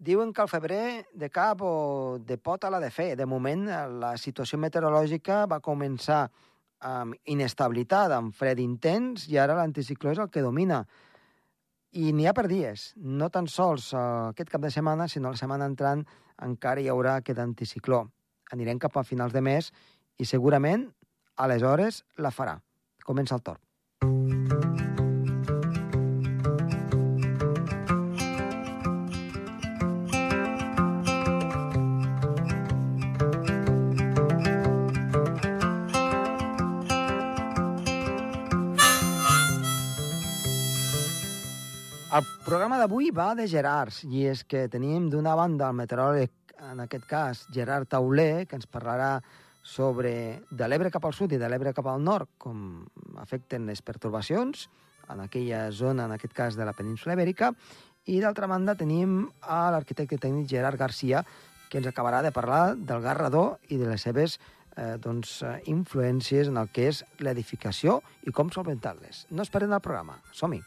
Diuen que al febrer de cap o de pota l'ha de fer. De moment, eh, la situació meteorològica va començar amb inestabilitat, amb fred intens, i ara l'anticicló és el que domina. I n'hi ha per dies. No tan sols uh, aquest cap de setmana, sinó la setmana entrant encara hi haurà aquest anticicló. Anirem cap a finals de mes i segurament, aleshores, la farà. Comença el torn. El programa d'avui va de Gerards, i és que tenim d'una banda el meteoròleg, en aquest cas Gerard Tauler, que ens parlarà sobre de l'Ebre cap al sud i de l'Ebre cap al nord, com afecten les pertorbacions en aquella zona, en aquest cas de la península Ibèrica, i d'altra banda tenim a l'arquitecte tècnic Gerard Garcia, que ens acabarà de parlar del Garrador i de les seves eh, doncs, influències en el que és l'edificació i com solventar-les. No esperem el programa. Som-hi!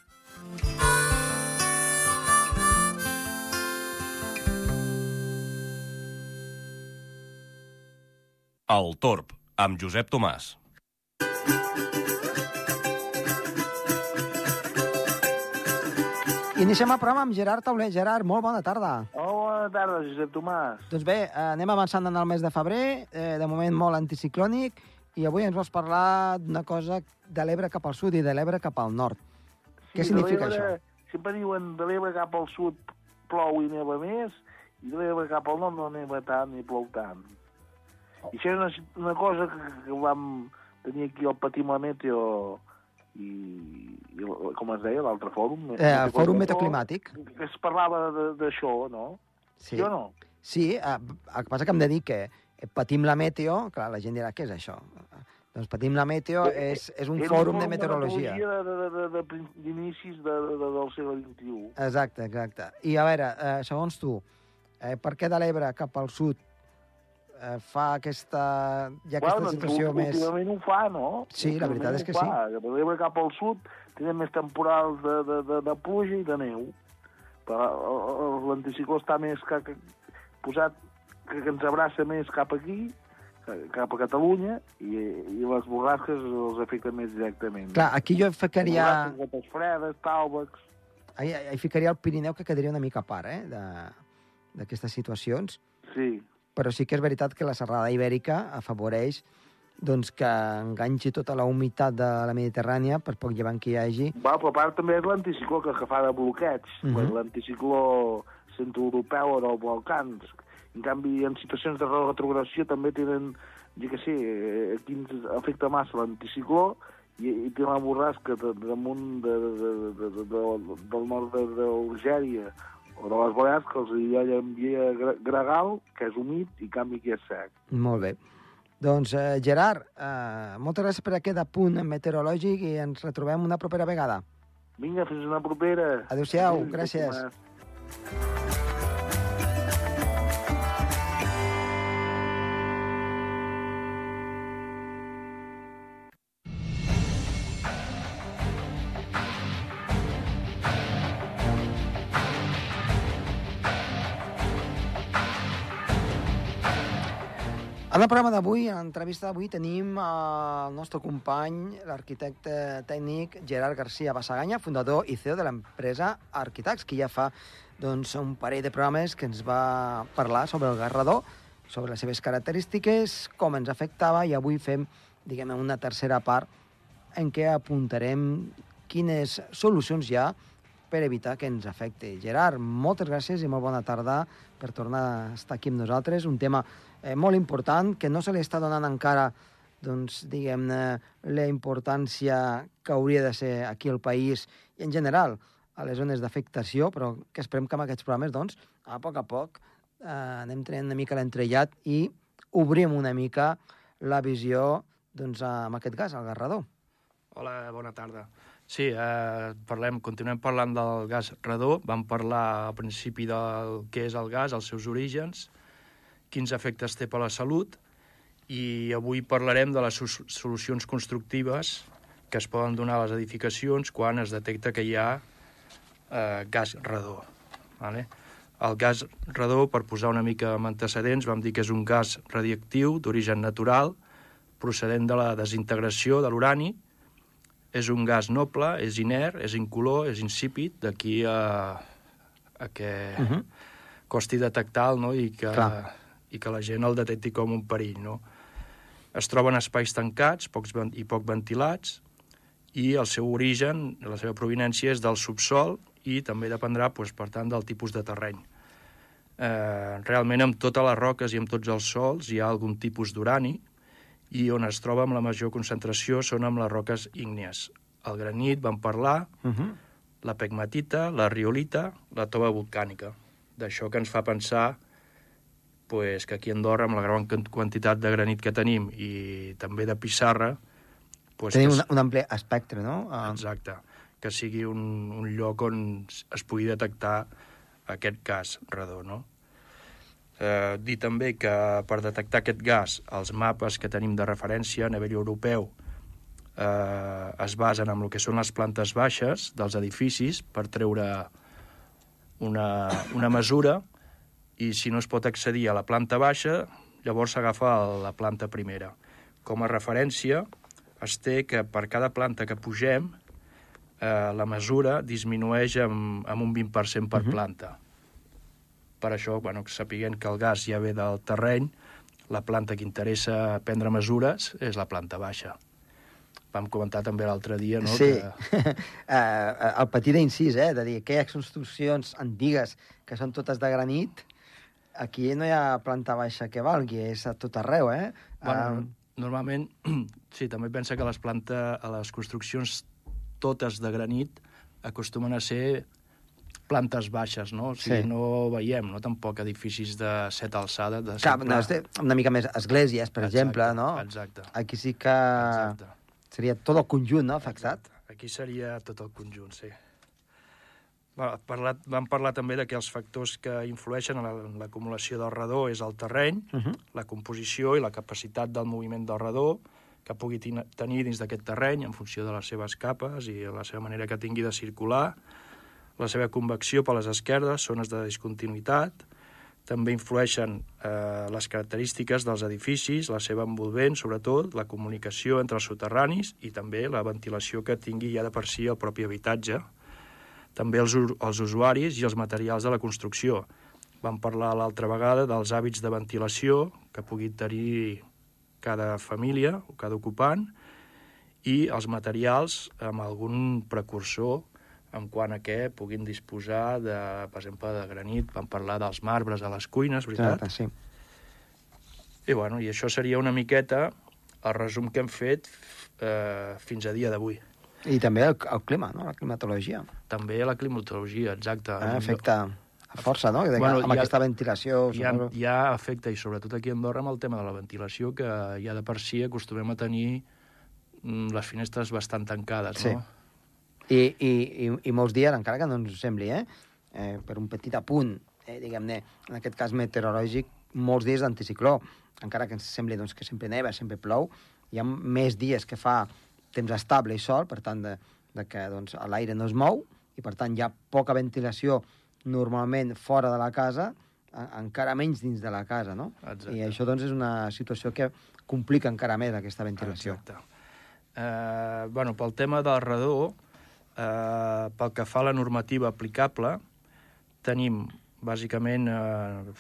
El Torb, amb Josep Tomàs. Iniciem el programa amb Gerard Tauler. Gerard, molt bona tarda. Oh, bona tarda, Josep Tomàs. Doncs bé, eh, anem avançant en el mes de febrer, eh, de moment molt anticiclònic, i avui ens vols parlar d'una cosa de l'Ebre cap al sud i de l'Ebre cap al nord. Sí, Què significa això? Sempre diuen de l'Ebre cap al sud plou i neva més, i de l'Ebre cap al nord no neva tant ni plou tant. I això és una, una cosa que, que vam tenir aquí al Patim la Meteo i, i com es deia, l'altre fòrum? Eh, el Fòrum Metaclimàtic. Que es parlava d'això, no? Sí, Sí o no? sí eh, el que passa que hem de dir que patim la meteo, clar, la gent dirà, què és això? Doncs patim la meteo és, és un fòrum de meteorologia. de, prin- d'inicis de, de, de, del segle XXI. Exacte, exacte. I a veure, eh, segons tu, eh, per què de l'Ebre cap al sud eh, fa aquesta, hi ha aquesta Bueno, situació ú- més... Últimament ho fa, no? Sí, la veritat és que fa. sí. De l'Ebre cap al sud tenen més temporals de, de, de, de pluja i de neu. Però l'anticicló està més que, que, posat, que, que ens abraça més cap aquí, cap a Catalunya, i, i les borrasques els afecten més directament. Clar, aquí jo ficaria, Borrasques, gotes fredes, tàlbecs... ahí, ahí ficaria el Pirineu que quedaria una mica a part eh, de- d'aquestes situacions, Sí, però sí que és veritat que la serrada ibèrica afavoreix doncs, que enganxi tota la humitat de la Mediterrània, per poc llevant que hi hagi. Va, però a part també és l'anticicló que, que fa de bloqueig, uh Mhm. -huh. l'anticicló centroeuropeu o dels Balcans. En canvi, en situacions de retrogradació també tenen, jo què sé, eh, aquí ens afecta massa l'anticicló i, i té una borrasca de, damunt de, de, de, de, de, del nord de- d'Algèria o de les Balears que els hi envia gra- gregal, que és humit, i canvi que és sec. Molt bé. Doncs, eh, Gerard, eh, moltes gràcies per aquest apunt meteorològic i ens retrobem una propera vegada. Vinga, fins una propera. Adéu-siau, Adéu, gràcies. En el programa d'avui, en l'entrevista d'avui, tenim eh, el nostre company, l'arquitecte tècnic Gerard García Bassaganya, fundador i CEO de l'empresa Arquitax, que ja fa doncs, un parell de programes que ens va parlar sobre el Garrador, sobre les seves característiques, com ens afectava, i avui fem, diguem una tercera part en què apuntarem quines solucions hi ha per evitar que ens afecti. Gerard, moltes gràcies i molt bona tarda per tornar a estar aquí amb nosaltres. Un tema eh, molt important que no se li està donant encara doncs, diguem-ne, la importància que hauria de ser aquí al país i en general a les zones d'afectació, però que esperem que amb aquests programes, doncs, a poc a poc eh, anem tenint una mica l'entrellat i obrim una mica la visió doncs, amb aquest gas, el garrador. Hola, bona tarda. Sí, eh, parlem, continuem parlant del gas redó. Vam parlar al principi del què és el gas, els seus orígens, quins efectes té per la salut, i avui parlarem de les solucions constructives que es poden donar a les edificacions quan es detecta que hi ha eh, gas redó. Vale? El gas radó, per posar una mica amb antecedents, vam dir que és un gas radioactiu d'origen natural, procedent de la desintegració de l'urani, és un gas noble, és inert, és incolor, és insípid, d'aquí a, a que uh -huh. costi detectar no? I, que, Clar. i que la gent el detecti com un perill. No? Es troba en espais tancats pocs, i poc ventilats i el seu origen, la seva provenència és del subsol i també dependrà, doncs, per tant, del tipus de terreny. Eh, realment, amb totes les roques i amb tots els sols hi ha algun tipus d'urani i on es troba amb la major concentració són amb les roques ígnies. El granit, vam parlar, Uh -huh. la pegmatita, la riolita, la tova volcànica. D'això que ens fa pensar pues, que aquí a Andorra, amb la gran quan- quantitat de granit que tenim i també de pissarra... Pues, Tenim un, un ampli espectre, no? Uh, Exacte. Que sigui un, un lloc on es pugui detectar aquest gas redó, no? Eh, dir també que per detectar aquest gas, els mapes que tenim de referència a nivell europeu eh, es basen en el que són les plantes baixes dels edificis per treure una, una mesura i si no es pot accedir a la planta baixa, llavors s'agafa la planta primera. Com a referència, es té que per cada planta que pugem, eh, la mesura disminueix amb, amb un 20% per Mhm. planta. Per això, bueno, que sapiguem que el gas ja ve del terreny, la planta que interessa prendre mesures és la planta baixa. Vam comentar també l'altre dia, no?, sí, que uh, el petit incís, eh, de dir, aquelles construccions antigues que són totes de granit, aquí no hi ha planta baixa que valgui, és a tot arreu, eh? Bueno, Uh, normalment, sí, també pensa que les plantes, les construccions totes de granit acostumen a ser plantes baixes, no? O sigui, Sí. no veiem, no, tampoc edificis de set alçades, de set no, una mica més esglésies, per Exacte, exemple, no? Exacte. Aquí sí que Exacte. seria tot el conjunt, no?, afectat. Aquí seria tot el conjunt, sí. Parlat, vam parlar també de que els factors que influeixen en la- en l'acumulació del redó és el terreny, Uh -huh. la composició i la capacitat del moviment del redó que pugui tenir dins d'aquest terreny en funció de les seves capes i la seva manera que tingui de circular, la seva convecció per les esquerdes, zones de discontinuïtat, també influeixen eh, les característiques dels edificis, la seva envolvent, sobretot, la comunicació entre els soterranis i també la ventilació que tingui ja de per si el propi habitatge, també els, els usuaris i els materials de la construcció. Vam parlar l'altra vegada dels hàbits de ventilació que pugui tenir cada família o cada ocupant i els materials amb algun precursor en quant a què puguin disposar, de, per exemple, de granit. Vam parlar dels marbres a les cuines, veritat? Exacte, sí. I, bueno, I això seria una miqueta el resum que hem fet eh, fins a dia d'avui. I també el, el clima, no?, la climatologia. També la climatologia, exacte. Eh, afecta a força, no? De, Bueno, amb ha- aquesta ventilació, hi ha, hi ha efecte, i sobretot aquí a Andorra, amb el tema de la ventilació, que ja de per si acostumem a tenir mm, les finestres bastant tancades, Sí. no? I, i, i, I molts dies, encara que no ens sembli, eh? eh per un petit apunt, eh, diguem-ne, en aquest cas meteorològic, molts dies d'anticicló, encara que ens sembli doncs, que sempre neva, sempre plou, hi ha més dies que fa temps estable i sol, per tant, de, de que doncs, l'aire no es mou, i per tant hi ha poca ventilació normalment fora de la casa, encara menys dins de la casa, no? Exacte. I això doncs, és una situació que complica encara més aquesta ventilació. Exacte. Eh, bueno, pel tema del redó, eh, pel que fa a la normativa aplicable, tenim, bàsicament, eh,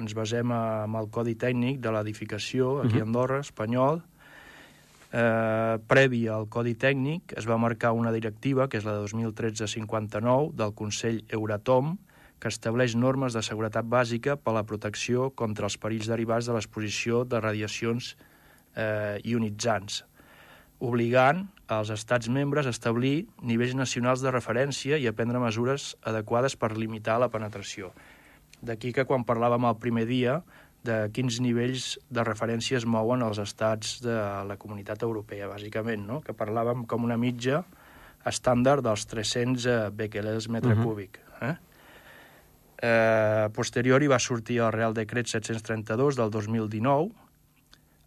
ens basem en el Codi Tècnic de l'Edificació, aquí a Andorra, espanyol. Eh, previ al Codi Tècnic es va marcar una directiva, que és la de 2013-59, del Consell Euratom, que estableix normes de seguretat bàsica per a la protecció contra els perills derivats de l'exposició de radiacions eh, ionitzants, obligant als estats membres establir nivells nacionals de referència i a prendre mesures adequades per limitar la penetració. D'aquí que quan parlàvem el primer dia de quins nivells de referència es mouen els estats de la comunitat europea, bàsicament, no? que parlàvem com una mitja estàndard dels 300 eh, becquerels metre Mhm. cúbic. Eh? Eh, posterior hi va sortir el Real Decret 732 del 2019,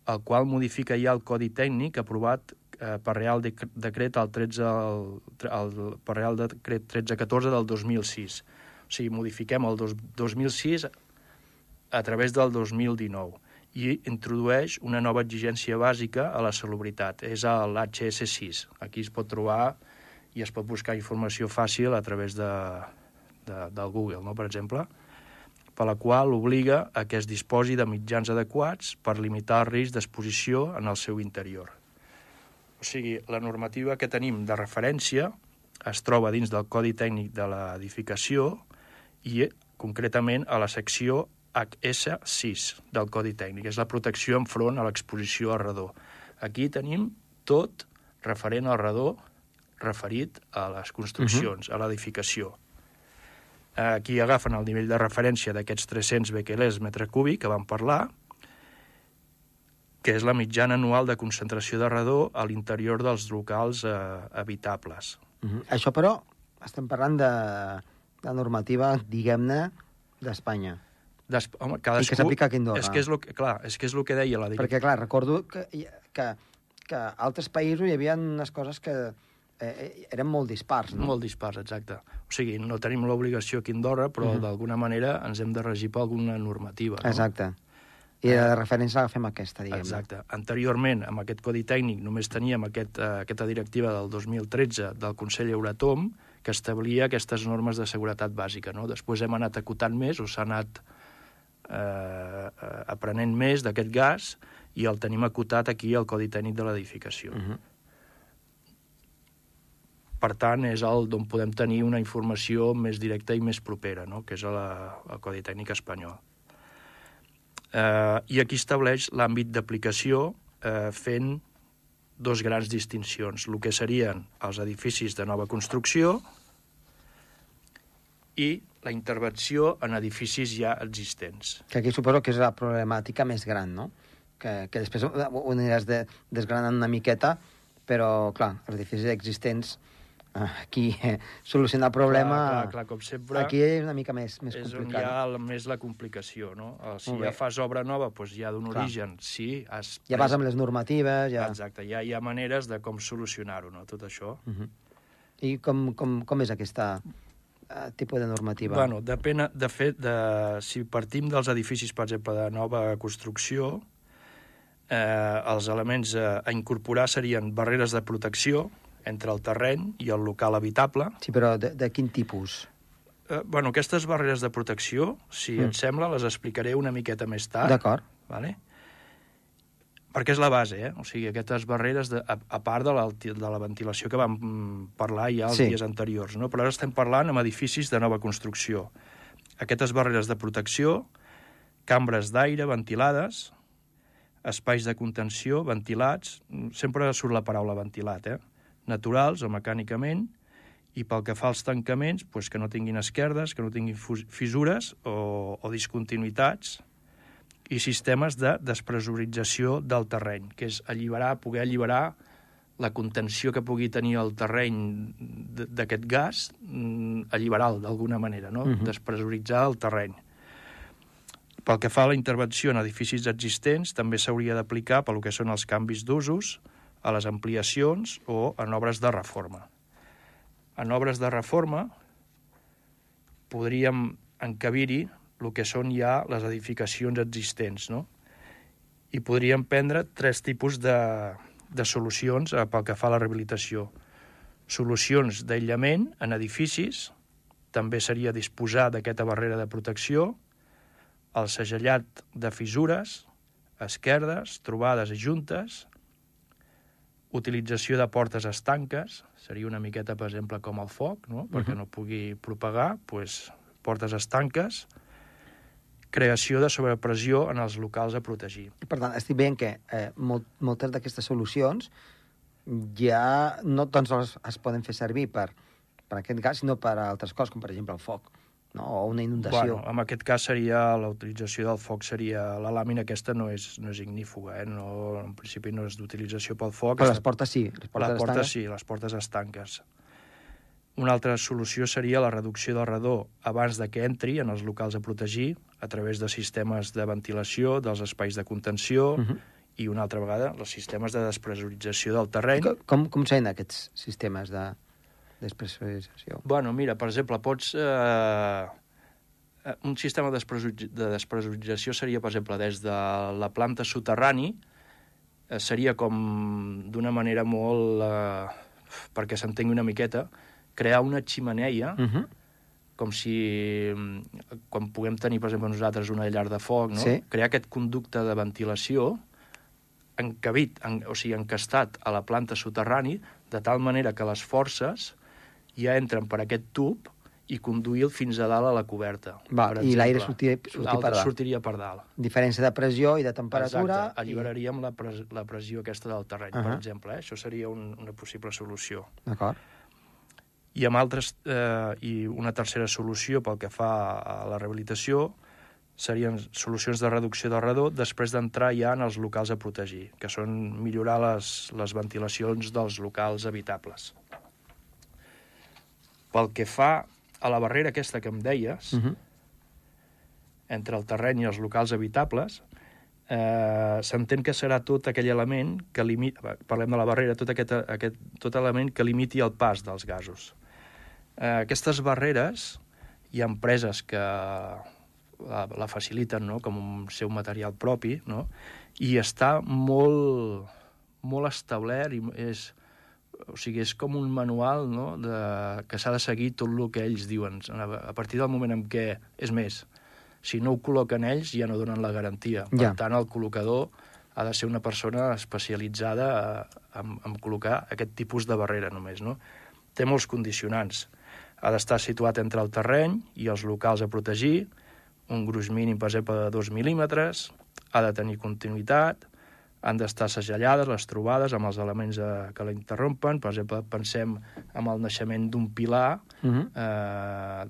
el qual modifica ja el codi tècnic aprovat eh, per Real Dec Decret el 13, el, el, per Real Decret 1314 del 2006. O sigui, modifiquem el dos, 2006 a través del 2019 i introdueix una nova exigència bàsica a la salubritat, és l'HS6. Aquí es pot trobar i es pot buscar informació fàcil a través de, de, del Google, no? per exemple, per la qual obliga a que es disposi de mitjans adequats per limitar el risc d'exposició en el seu interior. O sigui, la normativa que tenim de referència es troba dins del Codi Tècnic de l'Edificació i concretament a la secció HS6 del Codi Tècnic. És la protecció enfront a l'exposició al redó. Aquí tenim tot referent al redó referit a les construccions, uh -huh. a l'edificació. Aquí agafen el nivell de referència d'aquests 300 becquerels metre cúbic que vam parlar, que és la mitjana anual de concentració de redó a l'interior dels locals eh, habitables. Uh -huh. Això, però, estem parlant de, de normativa, diguem-ne, d'Espanya. Des, home, cadascú, I que s'aplica aquí a Andorra. És que és, lo, que, clar, és que és el que deia la directiva. Perquè, clar, recordo que, que, que a altres països hi havia unes coses que Eh, eh, eren molt dispars, no? Molt dispars, exacte. O sigui, no tenim l'obligació aquí a Andorra, però uh -huh. d'alguna manera ens hem de regir per alguna normativa. No? Exacte. I de eh, referència agafem aquesta, diguem. Exacte. Anteriorment, amb aquest codi tècnic, només teníem aquest, uh, aquesta directiva del 2013 del Consell Euratom, que establia aquestes normes de seguretat bàsica. No? Després hem anat acotant més, o s'ha anat eh, aprenent més d'aquest gas, i el tenim acotat aquí al Codi Tècnic de l'Edificació. Uh -huh. Per tant, és el d'on podem tenir una informació més directa i més propera, no? que és el, el Codi Tècnic espanyol. Eh, I aquí estableix l'àmbit d'aplicació eh, fent dos grans distincions, el que serien els edificis de nova construcció i la intervenció en edificis ja existents. Que aquí suposo que és la problemàtica més gran, no? Que, que després ho aniràs de, desgranant una miqueta, però, clar, els edificis existents aquí eh, solucionar el problema... Clar, clar, clar, com sempre... Aquí és una mica més, més és complicat. És on hi ha la, més la complicació, no? Si ja fas obra nova, doncs ja d'un origen, sí, has... Ja vas amb les normatives, ja... Exacte, ja hi ha maneres de com solucionar-ho, no?, tot això. Uh -huh. I com, com, com és aquesta uh, tipus de normativa? Bueno, depèn, de fet, de, si partim dels edificis, per exemple, de nova construcció, eh, els elements a, a incorporar serien barreres de protecció, entre el terreny i el local habitable. Sí, però de, de quin tipus? Eh, bueno, aquestes barreres de protecció, si mm. et sembla, les explicaré una miqueta més tard. D'acord. Vale? Perquè és la base, eh? O sigui, aquestes barreres, de, a, a part de la, de la ventilació que vam parlar ja els sí. dies anteriors, no? Però ara estem parlant amb edificis de nova construcció. Aquestes barreres de protecció, cambres d'aire ventilades, espais de contenció ventilats, sempre surt la paraula ventilat, eh? Naturals o mecànicament, i pel que fa als tancaments, doncs que no tinguin esquerdes, que no tinguin fissures o, o discontinuïtats, i sistemes de despressurització del terreny, que és alliberar, poder alliberar la contenció que pugui tenir el terreny d'aquest gas, mm, alliberar-lo d'alguna manera, no? Uh -huh. despressuritzar el terreny. Pel que fa a la intervenció en edificis existents, també s'hauria d'aplicar pel que són els canvis d'usos, a les ampliacions o en obres de reforma. En obres de reforma podríem encabir-hi el que són ja les edificacions existents, no? I podríem prendre tres tipus de, de solucions eh, pel que fa a la rehabilitació. Solucions d'aïllament en edificis, també seria disposar d'aquesta barrera de protecció, el segellat de fissures, esquerdes, trobades i juntes, utilització de portes estanques, seria una miqueta, per exemple, com el foc, no? perquè uh -huh. no pugui propagar, pues, portes estanques, creació de sobrepressió en els locals a protegir. Per tant, estic veient que eh, molt, moltes d'aquestes solucions ja no tan sols es poden fer servir per, per aquest gas, sinó per a altres coses, com per exemple el foc no? o una inundació. Bueno, en aquest cas seria la utilització del foc, seria la làmina aquesta no és, no és ignífuga, eh? no, en principi no és d'utilització pel foc. Però les portes sí. Les portes, les portes sí, les portes estanques. Una altra solució seria la reducció del redó abans de que entri en els locals a protegir a través de sistemes de ventilació, dels espais de contenció, uh mhm. -huh. i una altra vegada els sistemes de despressurització del terreny. Com, com, com aquests sistemes de despressurització? Bueno, mira, per exemple, pots... Eh, eh, un sistema de despressuritz- de despressurització seria, per exemple, des de la planta soterrani, eh, seria com d'una manera molt... Eh, perquè s'entengui una miqueta, crear una ximeneia, Uh -huh. com si mm, quan puguem tenir, per exemple, nosaltres una llar de foc, no? Sí. crear aquest conducte de ventilació encabit, en, o sigui, encastat a la planta soterrani, de tal manera que les forces ja entren per aquest tub i conduir fins a dalt a la coberta. Va, per i l'aire exemple. sortir, sortir L'altre per dalt. sortiria per dalt. Diferència de pressió i de temperatura. Exacte, alliberaríem la, pres la pressió aquesta del terreny, uh. -huh. per exemple. Eh? Això seria un, una possible solució. I... D'acord. I amb altres, eh, i una tercera solució pel que fa a la rehabilitació serien solucions de reducció de redó després d'entrar ja en els locals a protegir, que són millorar les, les ventilacions dels locals habitables. Pel que fa a la barrera aquesta que em deies, Uh -huh. entre el terreny i els locals habitables, eh, s'entén que serà tot aquell element que limiti, parlem de la barrera, tot aquest, aquest, tot element que limiti el pas dels gasos. Eh, aquestes barreres, hi ha empreses que la, la faciliten no? com un seu material propi, no? i està molt, molt establert i és, o sigui, és com un manual no? de, que s'ha de seguir tot el que ells diuen. A partir del moment en què, és més, si no ho col·loquen ells ja no donen la garantia. Per Ja. tant, el col·locador ha de ser una persona especialitzada eh, en, en col·locar aquest tipus de barrera només. No? Té molts condicionants. Ha d'estar situat entre el terreny i els locals a protegir, un gruix mínim, per exemple, de 2 mil·límetres, ha de tenir continuïtat, han d'estar segellades les trobades amb els elements eh, que la interrompen. Per exemple, pensem en el naixement d'un pilar Uh -huh. eh,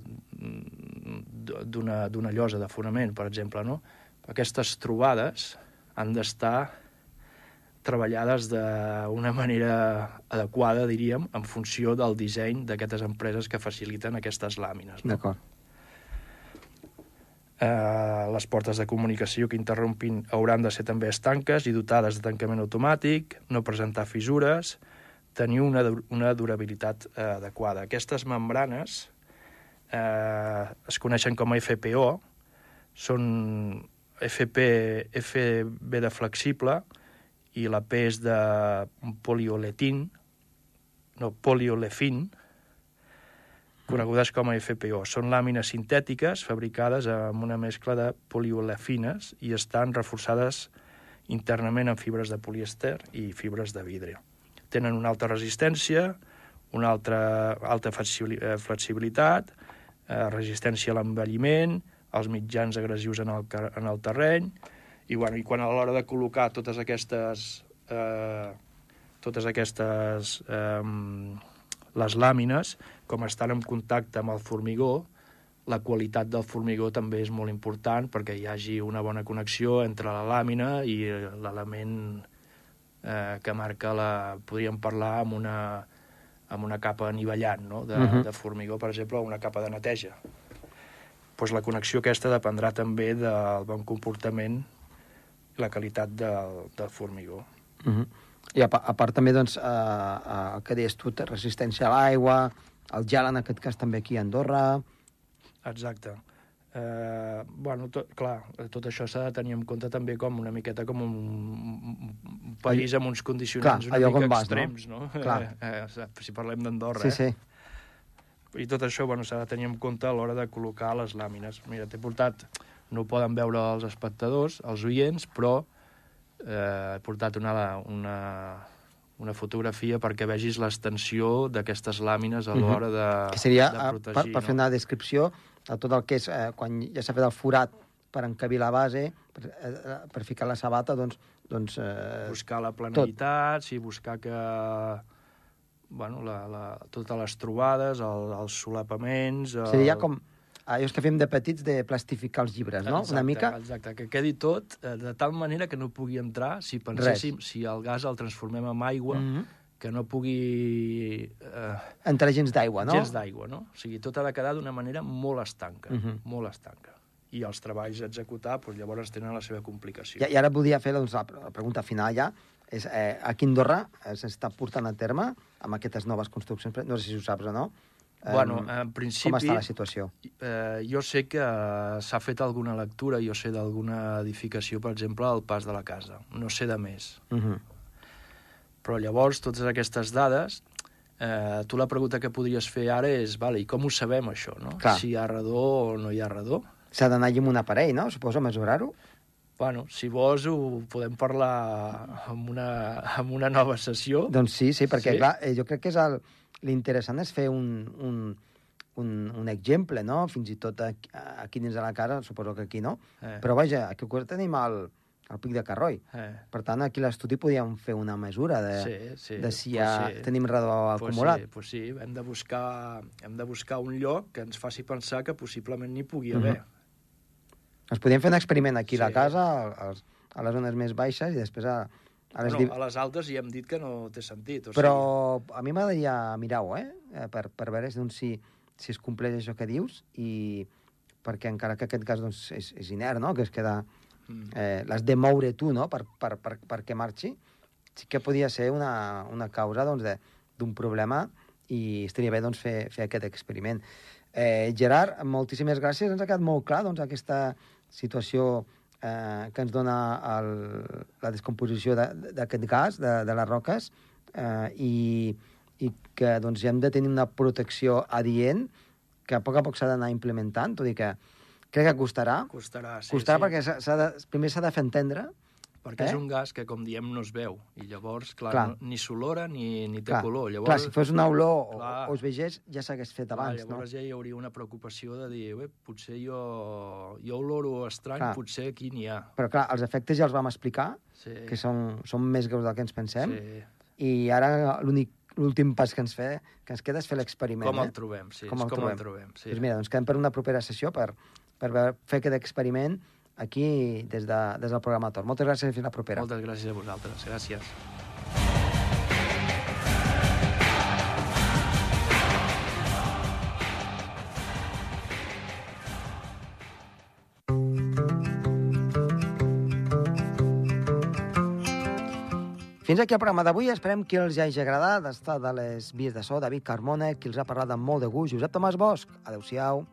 d'una d'una llosa de fonament, per exemple. No? Aquestes trobades han d'estar treballades d'una manera adequada, diríem, en funció del disseny d'aquestes empreses que faciliten aquestes làmines. No? D'acord. Eh, les portes de comunicació que interrompin hauran de ser també estanques i dotades de tancament automàtic, no presentar fissures, tenir una, una durabilitat eh, adequada. Aquestes membranes eh, es coneixen com a FPO, són FP, FB de flexible i la P és de polioletin, no, poliolefin, conegudes com a FPO. Són làmines sintètiques fabricades amb una mescla de poliolefines i estan reforçades internament amb fibres de polièster i fibres de vidre. Tenen una alta resistència, una altra alta eh, flexibilitat, eh, resistència a l'envelliment, als mitjans agressius en el, en el terreny, i, bueno, i quan a l'hora de col·locar totes aquestes, eh, totes aquestes eh, les làmines, com estan en contacte amb el formigó, la qualitat del formigó també és molt important perquè hi hagi una bona connexió entre la làmina i l'element eh, que marca la... podríem parlar amb una, amb una capa anivellant no? de, uh Mhm. -huh. de formigó, per exemple, o una capa de neteja. Pues la connexió aquesta dependrà també del bon comportament i la qualitat del, del formigó. Uh -huh. I a, a part també, doncs, eh, eh, el que deies tu, resistència a l'aigua, el gel en aquest cas també aquí a Andorra... Exacte. Eh, bueno, tot, clar, tot això s'ha de tenir en compte també com una miqueta com un, un país amb uns condicionants Clar, una mica vas, no? extrems, no? Clar. Eh, eh, si parlem d'Andorra, Sí, eh? sí. I tot això bueno, s'ha de tenir en compte a l'hora de col·locar les làmines. Mira, t'he portat, no ho poden veure els espectadors, els oients, però eh, he portat una, una, una fotografia perquè vegis l'extensió d'aquestes làmines a l'hora de, Que seria, de eh, protegir. per, per fer una descripció de tot el que és, eh, quan ja s'ha fet el forat per encabir la base, per, eh, per ficar la sabata, doncs... doncs eh, buscar la planaritat, sí, buscar que bueno, la, la, totes les trobades, el, els solapaments... El... seria com allò que fem de petits de plastificar els llibres, no? Exacte, Una mica... Exacte, que quedi tot eh, de tal manera que no pugui entrar, si penséssim, si el gas el transformem en aigua, mm. -hmm. que no pugui... Eh, Entre gens d'aigua, no? gens d'aigua, no? O sigui, tot ha de quedar d'una manera molt estanca, Mhm. molt estanca. i els treballs a executar doncs, llavors tenen la seva complicació. I, I ara volia fer doncs, la, la pregunta final ja. És, eh, aquí a Andorra eh, s'està portant a terme amb aquestes noves construccions, no sé si ho saps o no. Bueno, en principi... Com està la situació? Eh, jo sé que eh, s'ha fet alguna lectura, jo sé d'alguna edificació, per exemple, al pas de la casa. No sé de més. Uh -huh. Però llavors, totes aquestes dades, eh, tu la pregunta que podries fer ara és, vale, i com ho sabem, això, no? Clar. Si hi ha redó o no hi ha redó. S'ha d'anar allí amb un aparell, no? Suposo, a mesurar-ho. Bueno, si vols ho podem parlar en una, en una nova sessió. Doncs sí, sí, perquè Sí? clar, eh, jo crec que és el... l'interessant és fer un, un, un, un exemple, no? Fins i tot aquí, aquí dins de la casa, suposo que aquí no. Eh. Però vaja, aquí al tenim el, el pic de Carroi. Eh. Per tant, aquí l'estudi podíem fer una mesura de, Sí, sí, de si pues ja sí. tenim redó Pues acumulat. sí, pues sí, hem de, buscar, hem de buscar un lloc que ens faci pensar que possiblement n'hi pugui Mhm. haver. Ens podíem fer un experiment aquí a la Sí. casa, a, a les zones més baixes, i després a, a les... no, div- a les altes ja hem dit que no té sentit. O Però a mi m'agradaria mirar-ho, eh? Eh, Per, per veure doncs, si, si es compleix això que dius i perquè encara que aquest gas doncs, és, és inert, no? que es queda... Mm. Eh, L'has de moure tu no? per, per, per, perquè marxi, sí que podia ser una, una causa doncs, de- d'un problema i estaria bé doncs, fer, fer aquest experiment. Eh, Gerard, moltíssimes gràcies. Ens ha quedat molt clar doncs, aquesta situació eh, que ens dona el, la descomposició de- d'aquest gas, de, de les roques, eh, i, i que doncs, ja hem de tenir una protecció adient que a poc a poc s'ha d'anar implementant, tot i que crec que costarà. Costarà, sí, costarà sí. perquè s'ha s'ha de, primer s'ha de fer entendre Perquè Eh? és un gas que, com diem, no es veu. I llavors, clar, Clar. No, ni s'olora ni, ni té clar, color. Llavors, clar, si fos una olor o, Clar. o es vegés, ja s'hagués fet clar, abans, no? llavors ja hi hauria una preocupació de dir, "Ué, potser jo, jo oloro estrany, Clar. potser aquí n'hi ha. Però clar, els efectes ja els vam explicar, Sí, que són, són més greus del que ens pensem, sí. i ara l'únic l'últim pas que ens, fe, que ens queda és fer l'experiment. Com eh? el trobem, sí. Com el com trobem. el trobem, sí. Doncs mira, doncs quedem per una propera sessió per, per fer aquest experiment aquí des, de, des del programa Tor. Moltes gràcies i fins la propera. Moltes gràcies a vosaltres. Gràcies. Fins aquí el programa d'avui. Esperem que els hagi agradat estar de les vies de so. David Carmona, qui els ha parlat amb molt de gust. Josep Tomàs Bosch. Adéu-siau.